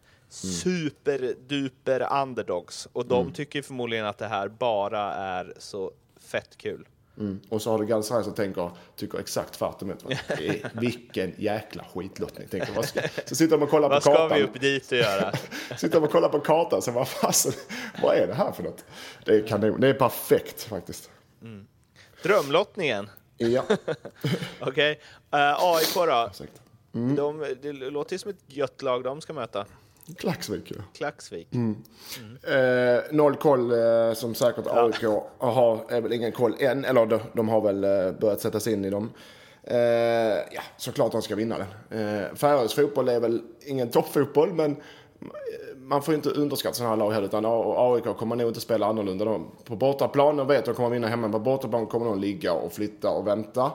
Mm. superduper underdogs. Och de tycker förmodligen att det här bara är så fett kul. Mm. Och så har du Galatasaray som tänker, tycker exakt tvärtom. Vilken jäkla skitlottning. Tänker, vad ska, så sitter de och kollar på Vad ska kartan. vi upp dit och göra? Sitter de och kollar på kartan. Så vad fasen, vad är det här för något? Det är kanon. Det är perfekt faktiskt. Drömlottningen, Ja, okej. Eh, AIK då? exakt. De, det låter ju som ett gött lag de ska möta. Klaxvik ju. Klaxvik. Eh, noll koll eh, som säkert AIK har, är väl ingen koll än. Eller de, de har väl eh, börjat sätta sig in i dem. Eh, ja, såklart de ska vinna den. Eh, Färöis fotboll är väl ingen toppfotboll, men man får inte underskatta sådana här lag heller. Utan AIK kommer nog inte spela annorlunda. De, på bortaplan, de vet att de kommer vinna hemma. På bortaplan kommer de ligga och flytta och vänta.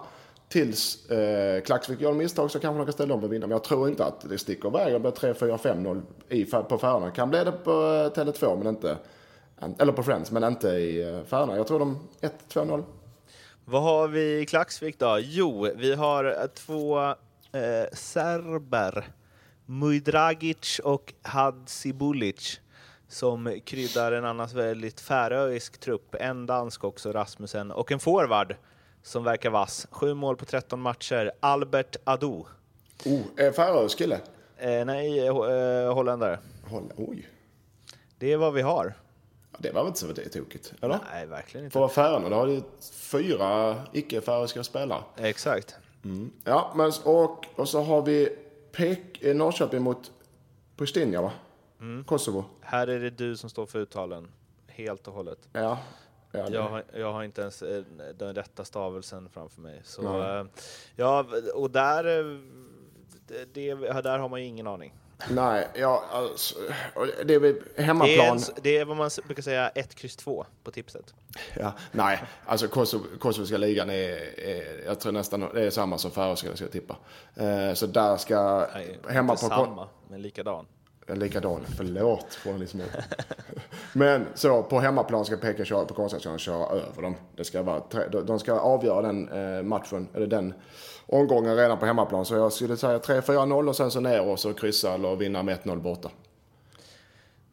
Tills eh, Klaxvik gör misstag så kanske de kan ställa om och vinna. Men jag tror inte att det sticker iväg. Det blir 3-4-5-0 i, på Färöarna. Kan bli det på eh, Tele2, men inte... Eller på Friends, men inte i eh, Färöarna. Jag tror de 1-2-0. Vad har vi i Klaxvik då? Jo, vi har två eh, serber. Mujdragic och Hadzibulic som kryddar en annars väldigt färöisk trupp. En dansk också, Rasmussen, och en forward som verkar vass. Sju mål på 13 matcher. Albert Ado. Oh, eh, Färöisk kille. Eh, nej, eh, eh, holländare. Håll, oj. Det är vad vi har. Ja, Det var väl inte så det tokigt? Eller? Nej, verkligen inte. För Färöarna, då har du fyra icke-färöiska spelare. Exakt. Ja, men, och, och så har vi Pek, eh, Norrköping mot Pristina, va? Kosovo. Här är det du som står för uttalen, helt och hållet. Ja. ja Jag har, jag har inte ens eh, den rätta stavelsen framför mig. Så, eh, ja, och där, det, där har man ju ingen aning. Nej, ja, alltså, det är väl Det är, hemmaplan. en, det är vad man brukar säga 1, kryss 2 på tipset. Ja, nej, alltså Kosoviska ligan är, är, jag tror nästan det är samma som färöiska ska jag tippa. Eh, så där ska, Nej, hemma inte på samma, men likadan. Ja, Likadan, förlåt journalismen. Men så på hemmaplan ska Peking köra, på konstgräsplanen köra över dem. Det ska vara, tre- de- de ska avgöra den eh, matchen, eller den omgången redan på hemmaplan. Så jag skulle säga 3-4-0 och sen så ner och så kryssa eller vinna med 1-0 borta.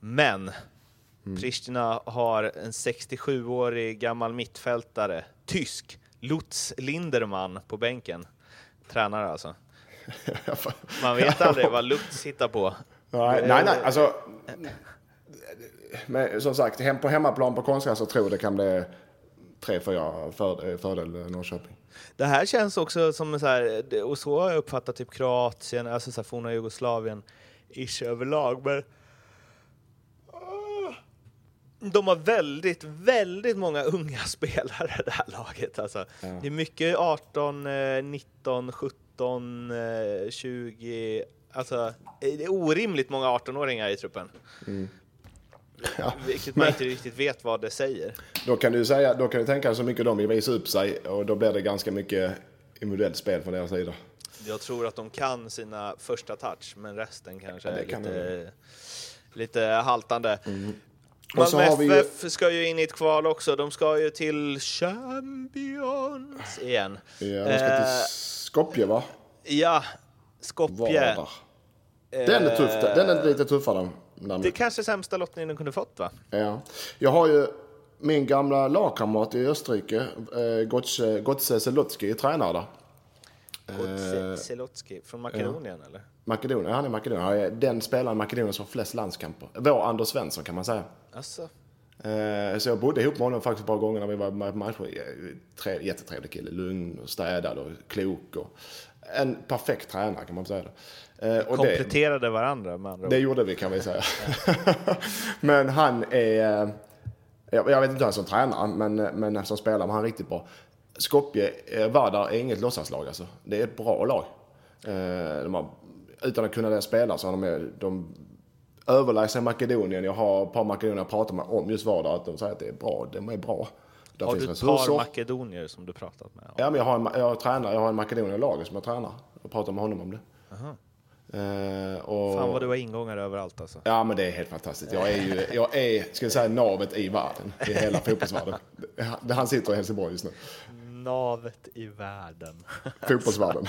Men Mm. Pristina har en 67-årig gammal mittfältare, tysk, Lutz Linderman på bänken. Tränare alltså. Man vet aldrig vad Lutz hittar på. Nej, nej, nej, alltså. Men som sagt, hem på hemmaplan på konstgräs så tror jag det kan bli 3-4 för, fördel Norrköping. Det här känns också som så här, och så har jag uppfattat typ Kroatien, alltså så här forna Jugoslavien, ish överlag. Men Ah, de har väldigt, väldigt många unga spelare det här laget. Alltså. Det är mycket 18, eh, 19, 17, eh, 20, alltså det är orimligt många 18-åringar i truppen. Ja, Vilket man inte riktigt vet vad det säger. Då kan du säga, då kan du tänka så mycket de vill visa upp sig och då blir det ganska mycket individuellt spel från deras sida. Jag tror att de kan sina första touch, men resten kanske Ja, är kan lite, lite haltande. Så Malmö vi ju- FF ska ju in i ett kval också. De ska ju till Champions igen. Ja, de ska Eh, till Skopje va? ja, Skopje. Vardar. Den är tuff, den är lite tuffare. Den. Det är kanske sämsta lottningen de kunde fått va? Ja. Jag har ju min gamla lagkamrat i Österrike, eh, Gotze, Gotze Zelotski, tränare där. Eh, Zelotski från Makedonien eller? Makedonien, han är Makedonien. Han är den spelaren i Makedonien som har flest landskamper. Vår Anders Svensson kan man säga. Alltså, Eh, Så jag bodde ihop med honom faktiskt ett par gånger när vi var med på matcher. Tre- Jättetrevlig kille. Lugn och städad och klok. Och en perfekt tränare kan man säga. Eh, Och det, kompletterade varandra med andra det ord. gjorde vi kan vi säga. men han är... eh, Jag vet inte hur han är som tränare, men, men som spelare var han riktigt bra. Skopje, eh, Vardar är inget låtsaslag alltså. Det är ett bra lag. Eh, De har, utan att kunna det spela så har de, de överlägsna Makedonien. Jag har ett par makedonier jag pratar med om just Vardar, att de säger att det är bra. De är bra. Där Har du ett par makedonier som du pratat med? Ja, men jag har en, jag tränar, jag har en makedonier i laget som jag tränar. Jag pratar med honom om det. Eh, och, Fan vad du har ingångar överallt alltså. Ja, men det är helt fantastiskt. Jag är ju, jag är, ska jag säga, navet i världen. I hela fotbollsvärlden. Han sitter i Helsingborg just nu. Navet i världen. Fotbollsvärlden.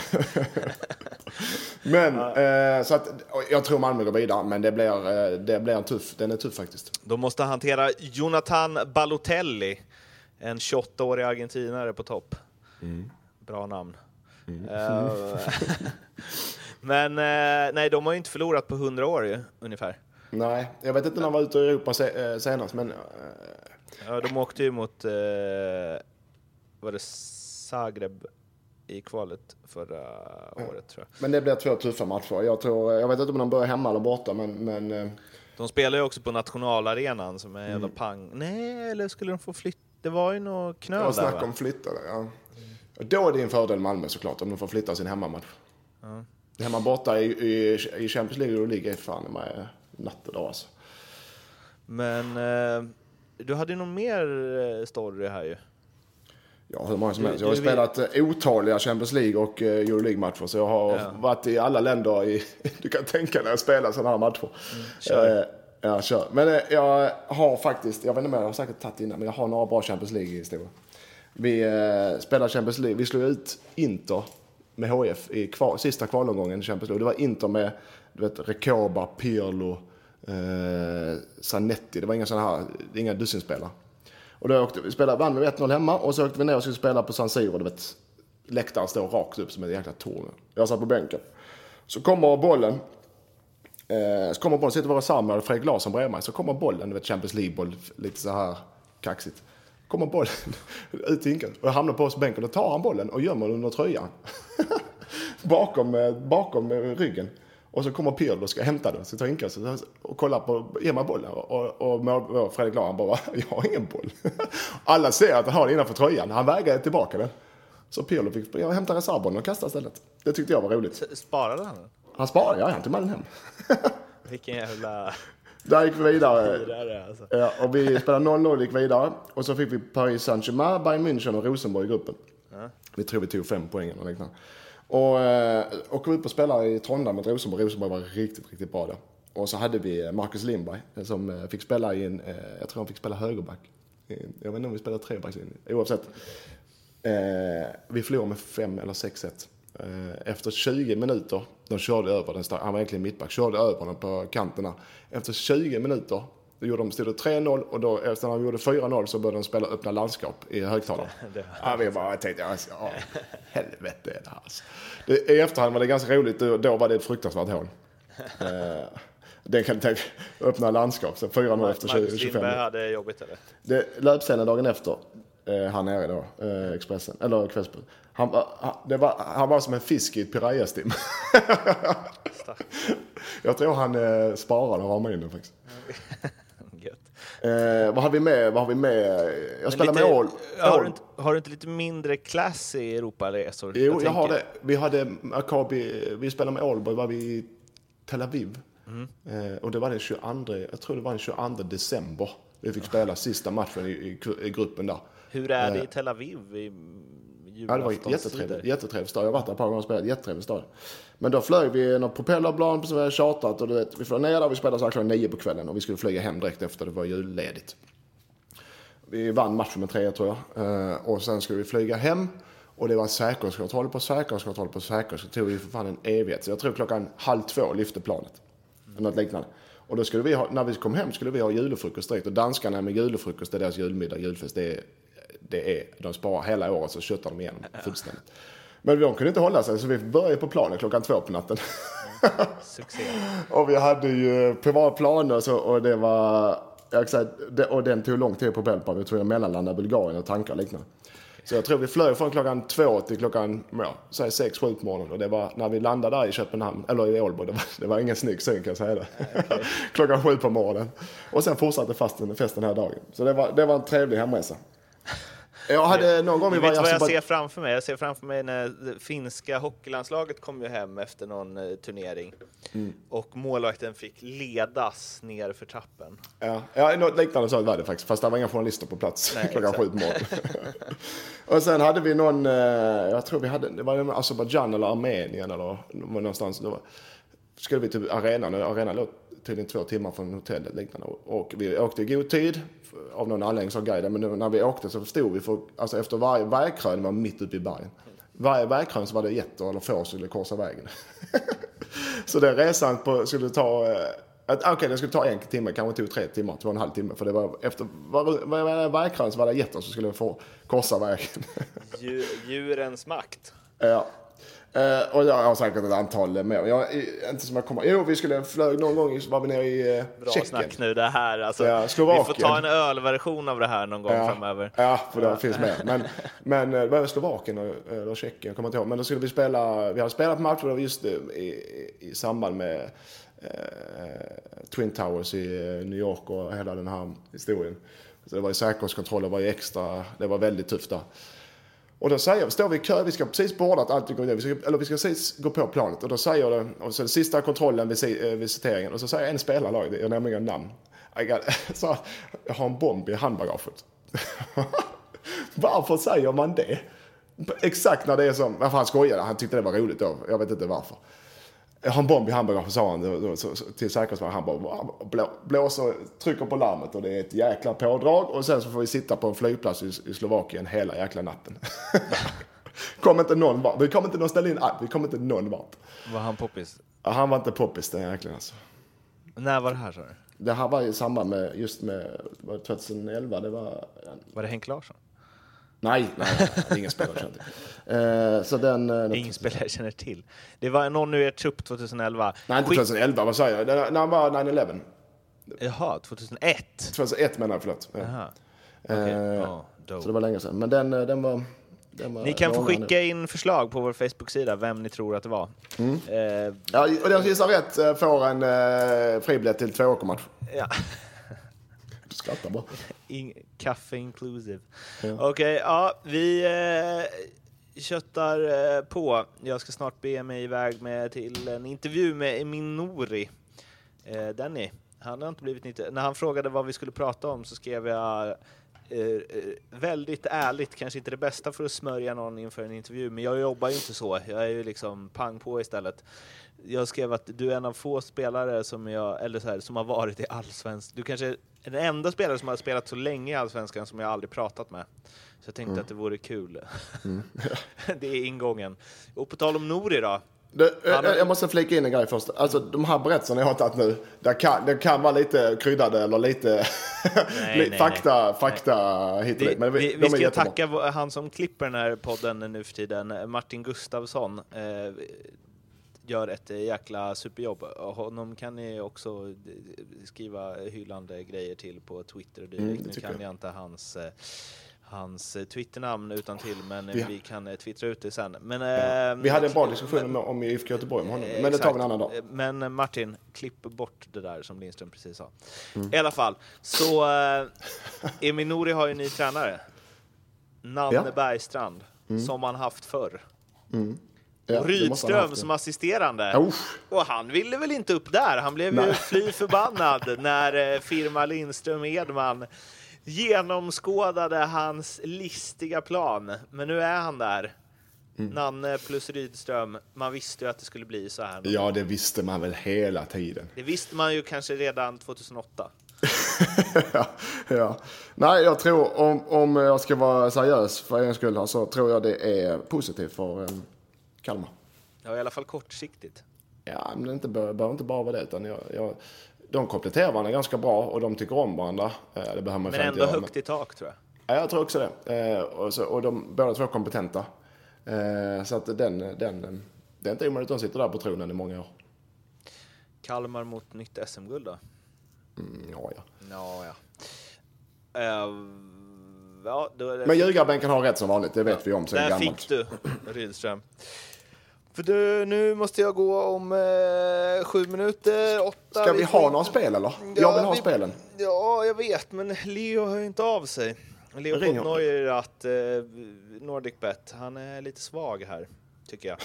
men, eh, så att, jag tror Malmö går vidare, men det blir, eh, det blir en tuff, den är tuff faktiskt. De måste hantera Jonathan Balotelli, en 28-årig argentinare på topp. Bra namn. Eh, Men eh, nej, de har ju inte förlorat på 100 år ju, ungefär. Nej, jag vet inte när han var ute i Europa se, eh, senast, men Ja, de åkte ju mot, var det Zagreb i kvalet förra året tror jag. Men det blir två tuffa matcher. Jag, tror, jag vet inte om de börjar hemma eller borta, men, men De spelar ju också på nationalarenan som är en jävla pang. Nej, eller skulle de få flytta? Det var ju det knöl var där snack va? om flyttare. Ja. Och Då är det en fördel Malmö såklart, om de får flytta sin hemmamatch. Hemma borta i, i, i Champions League och League är fan med natt och dag alltså. Men eh, du hade ju någon mer eh, story här ju. Ja, hur många som helst. Jag har spelat eh, otaliga Champions League och eh, Euroleague-matcher. Så jag har Ja. varit i alla länder i, du kan tänka dig att spela sådana här matcher. Mm, Ja, kör. Men eh, jag har faktiskt, jag vet inte om jag har säkert tagit innan, men jag har några bra Champions League-historier. Vi eh, spelade Champions League, vi slog ut Inter med HF i kval, sista kvalomgången i Champions League. Det var Inter med du vet, Rekoba, Pirlo, eh, Zanetti. Det var inga sådana här, inga dussinspelare. Och då åkte, vi spelade, vann vi med 1-0 hemma och så åkte vi ner och skulle spela på San Siro. Du vet, läktaren står rakt upp som ett jäkla torn. Jag satt på bänken. Så kommer bollen. Eh, så kommer bollen, sitter våra Samuel och Fredrik Larsson bredvid mig. Så kommer bollen, du vet Champions League-boll, lite så här kaxigt. Kommer bollen ut i inken och hamnar på oss bänken. Då tar han bollen och gömmer den under tröjan. bakom, eh, bakom eh, ryggen. Och så kommer Pirlo och ska hämta den. Så tar inkastet och kollar på, ger mig bollen. Och, och, och Fredrik Larsson bara, jag har ingen boll. Alla ser att han har den innanför tröjan. Han vägrar tillbaka den. Så Pirlo fick hämta reservbollen och kasta istället. Det tyckte jag var roligt. Sparade han den? Han sparade, ja han tog med den hem. Vilken jävla Där gick vi vidare. alltså. Ja, och vi spelade 0-0 gick vidare. Och så fick vi Paris Saint-Germain, Bayern München och Rosenborg i gruppen. Vi tror vi tog fem poäng eller liknande. Och eh, åker ut och spelar i Trondheim mot Rosenborg. Rosenborg var riktigt, riktigt bra där. Och så hade vi Marcus Lindberg eh, som eh, fick spela i en, eh, jag tror han fick spela högerback. Eh, Jag vet inte om vi spelade trebackslinje. Oavsett. Eh, vi förlorade med 5 eller 6-1. Eh, efter 20 minuter, de körde över den, han var egentligen mittback, körde över den på kanterna. Efter 20 minuter, då gjorde de, stod det 3-0 och då, efter när de gjorde 4-0 så började de spela öppna landskap i högtalaren. ja, vi bara tänkte, alltså, ja, helvete är det här alltså. det, I efterhand var det ganska roligt, då, då var det ett fruktansvärt hån. Eh, den kan tänka, öppna landskap, så 4-0 efter 20, Marcus 25 Lindberg minuter. hade jobbigt eller? Det, löpsedeln dagen efter, eh, han nere då, eh, Expressen, eller Kvällsbud. Han, var- han, var, han var som en fisk i ett piraya-stim. jag tror han eh, sparade och ramade in den faktiskt. Eh, vad har vi med? Vad har vi med? Jag spelar lite, med All. Har du, inte, har du inte lite mindre klass i Europaresor? Jo, jag, har tänker- det. Vi hade Maccabi, vi spelade med Allboy, var vi i Tel Aviv. Mm. Eh, och det var den 22, jag tror det var den 22 december. Vi fick spela sista matchen i, i, i gruppen där. Hur är det i Tel Aviv i Ja, det var jättetrevligt. Jättetrevlig stad. Jag har varit där ett par gånger och spelat. Jättetrevlig stad. Men då flög vi något propellerplan som vi hade chartrat och du vet, vi flög ner där. Vi spelade så klockan nio på kvällen och vi skulle flyga hem direkt efter det var julledigt. Vi vann matchen med 3 tror jag. Eh, och sen skulle vi flyga hem. Och det var säkerhetskontroll på säkerhetskontroll på säkerhetskontroll. Det tog ju för fan en evighet. Så jag tror klockan halv två lyfte planet. Eller något liknande. Och då skulle vi ha, när vi kom hem skulle vi ha julefrukost direkt. Och danskarna med julefrukost, det är deras julmiddag, julfest. Det är, det är, de sparar hela året så köttar de igenom fullständigt. Men de kunde inte hålla sig så vi började på planen klockan två på natten. Succé. och vi hade ju privat plan och, så, och det var... Det, och den tog lång tid på Belpad. Vi tror jag mellanlandade Bulgarien och tankar och liknande. Så jag tror vi flög från klockan två till klockan, ja, säg sex, sju på morgonen. Och det var när vi landade där i Köpenhamn, eller i Ålborg, det var, det var ingen snygg syn kan jag säga det. Okay. klockan sju på morgonen. Och sen fortsatte festen den här dagen. Så det var, det var en trevlig hemresa. Jag hade någon gång Du vet vad jag Azerbaj- ser framför mig? Jag ser framför mig när det finska hockeylandslaget kom ju hem efter någon eh, turnering Mm. och målvakten fick ledas ner för trappen. Ja, ja något liknande så var det faktiskt. Fast det var inga journalister på plats Nej, klockan sju på morgonen. och sen hade vi någon, eh, jag tror vi hade, det var Azerbajdzjan eller Armenien eller någonstans. Då skulle vi till arenan och arenan låg tydligen två timmar från hotellet liknande. Och vi åkte i god tid. Av någon anledning sa guiden. Men nu när vi åkte så stod vi för, alltså efter varje vägkrön var mitt uppe i bergen. Varje vägkrön så var det getter eller får som skulle korsa vägen. så den resan på, skulle ta eh, Okej, det skulle ta en timme, kanske tog tre timmar, två och en halv timme. För det var efter var- varje vägkrön så var det getter som skulle få korsa vägen. Dju- Djurens makt. Ja. Eh, och jag har säkert ett antal mer. Jag, inte som jag kommer... Jo, vi skulle flög någon gång, var vi nere i eh, Bra Tjeckien. snack nu det här. Alltså, Ja, vi Slovakien. får ta en ölversion av det här någon gång Ja, framöver. ja, för det finns mer. Men, men eh, det var Slovakien och- eller Tjeckien, jag kommer inte ihåg. Men då skulle vi spela, vi hade spelat matcher just i, i, i samband med eh, Twin Towers i New York och hela den här historien. Så det var ju säkerhetskontroll, det var ju extra, det var väldigt tufft där. Och då säger vi, står vi i kö, vi ska precis bordat allting går ner, vi ska, eller vi ska precis gå på planet. Och då säger det, och så sista kontrollen, vid eh, visiteringen, och så säger en spelare i jag nämner inga namn. Got, så, jag har en bomb i handbagaget. Varför säger man det? Exakt när det är som, varför han skojade, han tyckte det var roligt då, jag vet inte varför. Jag har en bomb i handbagaget sa han då, så, så, till säkerhetsvakten. Han bara blå, blåser, trycker på larmet och det är ett jäkla pådrag. Och sen så får vi sitta på en flygplats i, i Slovakien hela jäkla natten. kom inte någon vart. Vi kom inte någon ställe in. Vi kom inte någon vart. Var han poppis? Ja, han var inte poppis den jäkeln alltså. När var det här sa du? Det här var i samband med just med var det 2011. Det var... Var det Henk Larsson? Nej, nej, nej ingen spelare kände till. eh, Så den... eh, Ingen spelare känner till. Det var någon ur er trupp 2011. Nej, inte Skit- 2011. Vad säger jag? Den- När han var 9-11. Jaha, 2001? 2001 menar jag, förlåt. Ja. Jaha. Okej, Eh, ja, dope. Så det var länge sedan. Men den, eh, den var... Ni kan få skicka in förslag på vår Facebook-sida, vem ni tror att det var. Mm. Eh, Ja, och den som gissar rätt får en eh, fribiljett till tvååkermatch. ja. Skrattar bara. In, kaffe inclusive. Ja. Okej, ja, vi eh, köttar eh, på. Jag ska snart be mig iväg med, till en intervju med Emin Nouri. Eh, Danny, han har inte blivit nytt. När han frågade vad vi skulle prata om så skrev jag eh, eh, väldigt ärligt, kanske inte det bästa för att smörja någon inför en intervju, men jag jobbar ju inte så. Jag är ju liksom pang på istället. Jag skrev att du är en av få spelare som, jag, eller så här, som har varit i allsvensk. Du kanske är den enda spelare som har spelat så länge i allsvenskan som jag aldrig pratat med. Så jag tänkte att det vore kul. det är ingången. Och på tal om Nori då. Du, eh, Han har- Jag måste flika in en grej först. Alltså de här berättelserna jag har tagit nu, det kan, det kan vara lite kryddade eller lite nej, fakta, fakta hit och Vi, dit. Men vi, vi är ska jättebra. tacka han som klipper den här podden nu för tiden, Martin Gustafsson. Eh, gör ett jäkla superjobb. Honom kan ni också eh, skriva hyllande grejer till på Twitter och. Mm, nu kan jag. jag inte hans eh, hans eh, Twitternamn utan till men eh, Vi- kan eh, twittra ut det sen. Men, Ja. eh, Vi hade en bra diskussion om, om IFK Göteborg med honom. Eh, Men det tar vi en exakt. annan dag. Eh, Men eh, Martin, klipp bort det där som Lindström precis sa. Mm. I alla fall, så Emil Nouri har ju en ny tränare. Nanne Ja. Mm. Bergstrand, som han haft förr. Ja, Rydström som assisterande. Usch. Och han ville väl inte upp där. Han blev ju Nej. fly förbannad när eh, firma Lindström Edman genomskådade hans listiga plan. Men nu är han där. Mm. Nanne plus Rydström. Man visste ju att det skulle bli så här. Ja, det visste man väl hela tiden. Det visste man ju kanske redan 2008. ja, ja. Nej, jag tror om, om jag ska vara seriös för en skull så tror jag det är positivt för Kalmar. Ja, i alla fall kortsiktigt. Ja, men det inte, behöver inte bara vara det. Utan jag, jag, de kompletterar varandra ganska bra och de tycker om varandra. Eh, Det behöver man Men ändå göra, högt i tak tror jag. Ja, jag tror också det. Eh, och, så, och de båda två är kompetenta. Eh, så att den, den, det är inte omöjligt att de sitter där på tronen i många år. Kalmar mot nytt SM-guld då? Mm, ja, ja. Ja, ja. Uh, ja. Men ljugarbänken har rätt som vanligt, det vet vi om sen Där gammalt. fick du, Rydström. För du, nu måste jag gå om eh, sju minuter, åtta. Ska vi får ha några spel eller? Ja, jag vill ha vi- spelen. Ja, jag vet, men Leo hör inte av sig. Leo. Neuer att eh, Nordic Bet, han är lite svag här, tycker jag.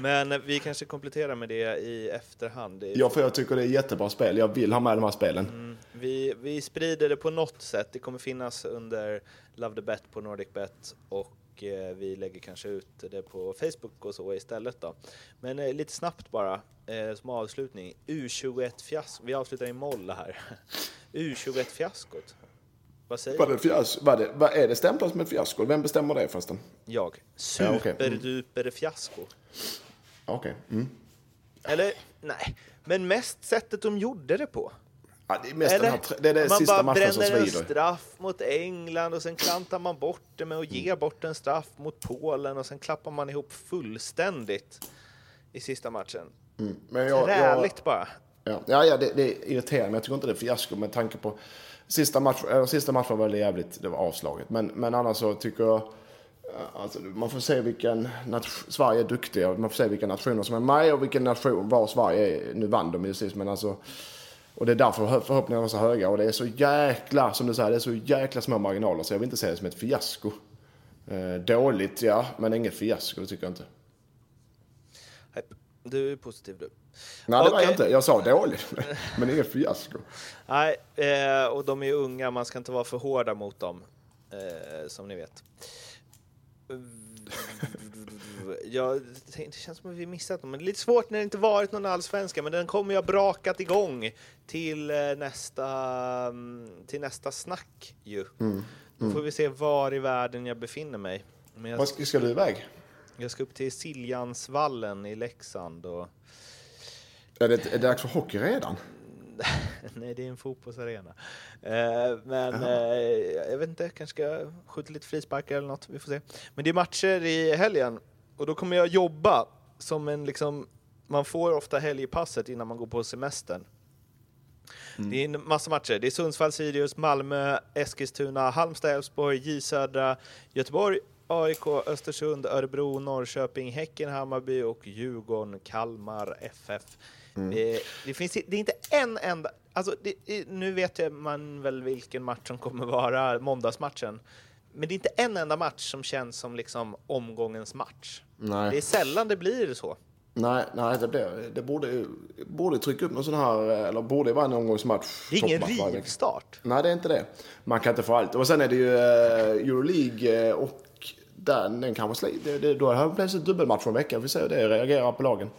men vi kanske kompletterar med det i efterhand. Ja, för jag tycker det är jättebra spel. Jag vill ha med de här spelen. Mm, vi, vi sprider det på något sätt. Det kommer finnas under Love the Bet på Nordic Bet och eh, vi lägger kanske ut det på Facebook och så istället då. Men eh, lite snabbt bara eh, som avslutning. U21 fiasko. Vi avslutar i moll här. U21 fiaskot. Vad säger är, det det, vad är det stämplat som ett fiasko? Vem bestämmer det förresten? Jag. Mm. Superduper fiasko. Okej. Mm. Eller nej, men mest sättet de gjorde det på. Ja, det är mest den Eller? här, tre- det är det man sista bara matchen bränner en straff mot England och sen klantar man bort det med att ge bort en straff mot Polen och sen klappar man ihop fullständigt i sista matchen. Men jag, jag, Träligt bara. ja, ja, ja det, det irriterar mig. Jag tycker inte det är fiasko med tanke på sista, match, äh, sista matchen var det jävligt, det var avslaget. Men, men annars så tycker jag, eh, alltså, man får se vilken nation, Sverige är duktiga. Man får se vilka nationer som är med och vilken nation, var Sverige är. Nu vann de ju sist, men alltså och det är därför förhoppningarna var så höga. Och det är så jäkla, som du säger, det är så jäkla små marginaler. Så jag vill inte se det som ett fiasko. Eh, dåligt, ja, men inget fiasko, det tycker jag inte. Du är positiv du. Nej, det var jag inte. Jag sa dåligt, men inget fiasko. Nej, eh, och de är unga, man ska inte vara för hårda mot dem, eh, som ni vet. Ja, det det känns som att vi missat dem, men det är lite svårt när det inte varit någon allsvenska, men den kommer ha brakat igång till eh, nästa, mm, till nästa snack ju. Då får vi se var i världen jag befinner mig. Men jag, ska du iväg? Jag ska upp till Siljansvallen i Leksand och Är det, är det dags för hockey redan? Nej, det är en fotbollsarena. Eh, men eh, jag vet inte, kanske ska skjuta lite frisparkar eller något. Vi får se. Men det är matcher i helgen och då kommer jag jobba som en liksom... Man får ofta helgpasset innan man går på semestern. Det är en massa matcher. Det är Sundsvall, Sirius, Malmö, Eskilstuna, Halmstad, Elfsborg, J Södra, Göteborg, AIK, Östersund, Örebro, Norrköping, Häcken, Hammarby och Djurgården, Kalmar, FF. Det, det, finns, det är inte en enda... Alltså det, nu vet jag man väl vilken match som kommer vara måndagsmatchen. Men det är inte en enda match som känns som liksom omgångens match. Nej. Det är sällan det blir så. Nej, nej det, blir, det borde, borde trycka upp någon sån här, eller borde vara en omgångsmatch. Det är ingen rivstart. Nej, det är inte det. Man kan inte få allt. Och sen är det ju eh, Euroleague eh, och den, den kanske sliter. Det, det, då har det plötsligt dubbelmatch för en vecka. Vi se hur det reagerar på lagen.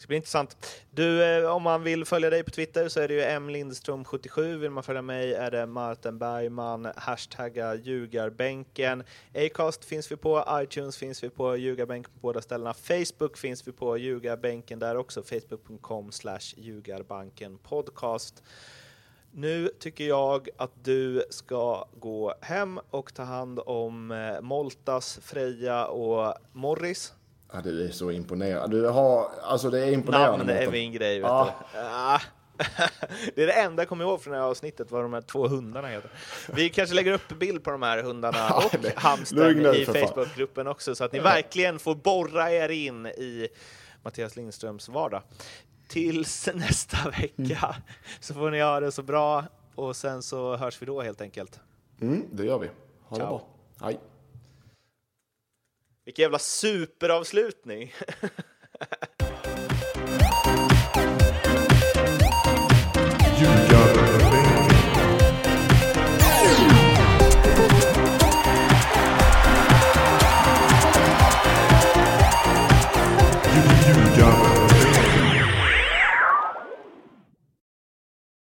Det ska bli intressant. Du, eh, om man vill följa dig på Twitter så är det ju mlindström77. Vill man följa mig är det Martin Bergman, hashtagga ljugarbänken. Acast finns vi på, iTunes finns vi på, ljugarbänken på båda ställena. Facebook finns vi på, ljugarbänken där också, facebook.com slash ljugarbanken podcast. Nu tycker jag att du ska gå hem och ta hand om eh, Moltas, Freja och Morris. Ja, det är så imponerande. Du har, alltså det är imponerande. Namn är min grej, vet Ja. du. Det är det enda jag kommer ihåg från det här avsnittet, vad de här två hundarna heter. Vi kanske lägger upp bild på de här hundarna och hamstern i. Facebookgruppen också, så att ni verkligen får borra er in i Mattias Lindströms vardag. Tills nästa vecka så får ni ha det så bra och sen så hörs vi då helt enkelt. Mm, det gör vi. Ha det Ciao. bra. Hej. Vilken jävla superavslutning!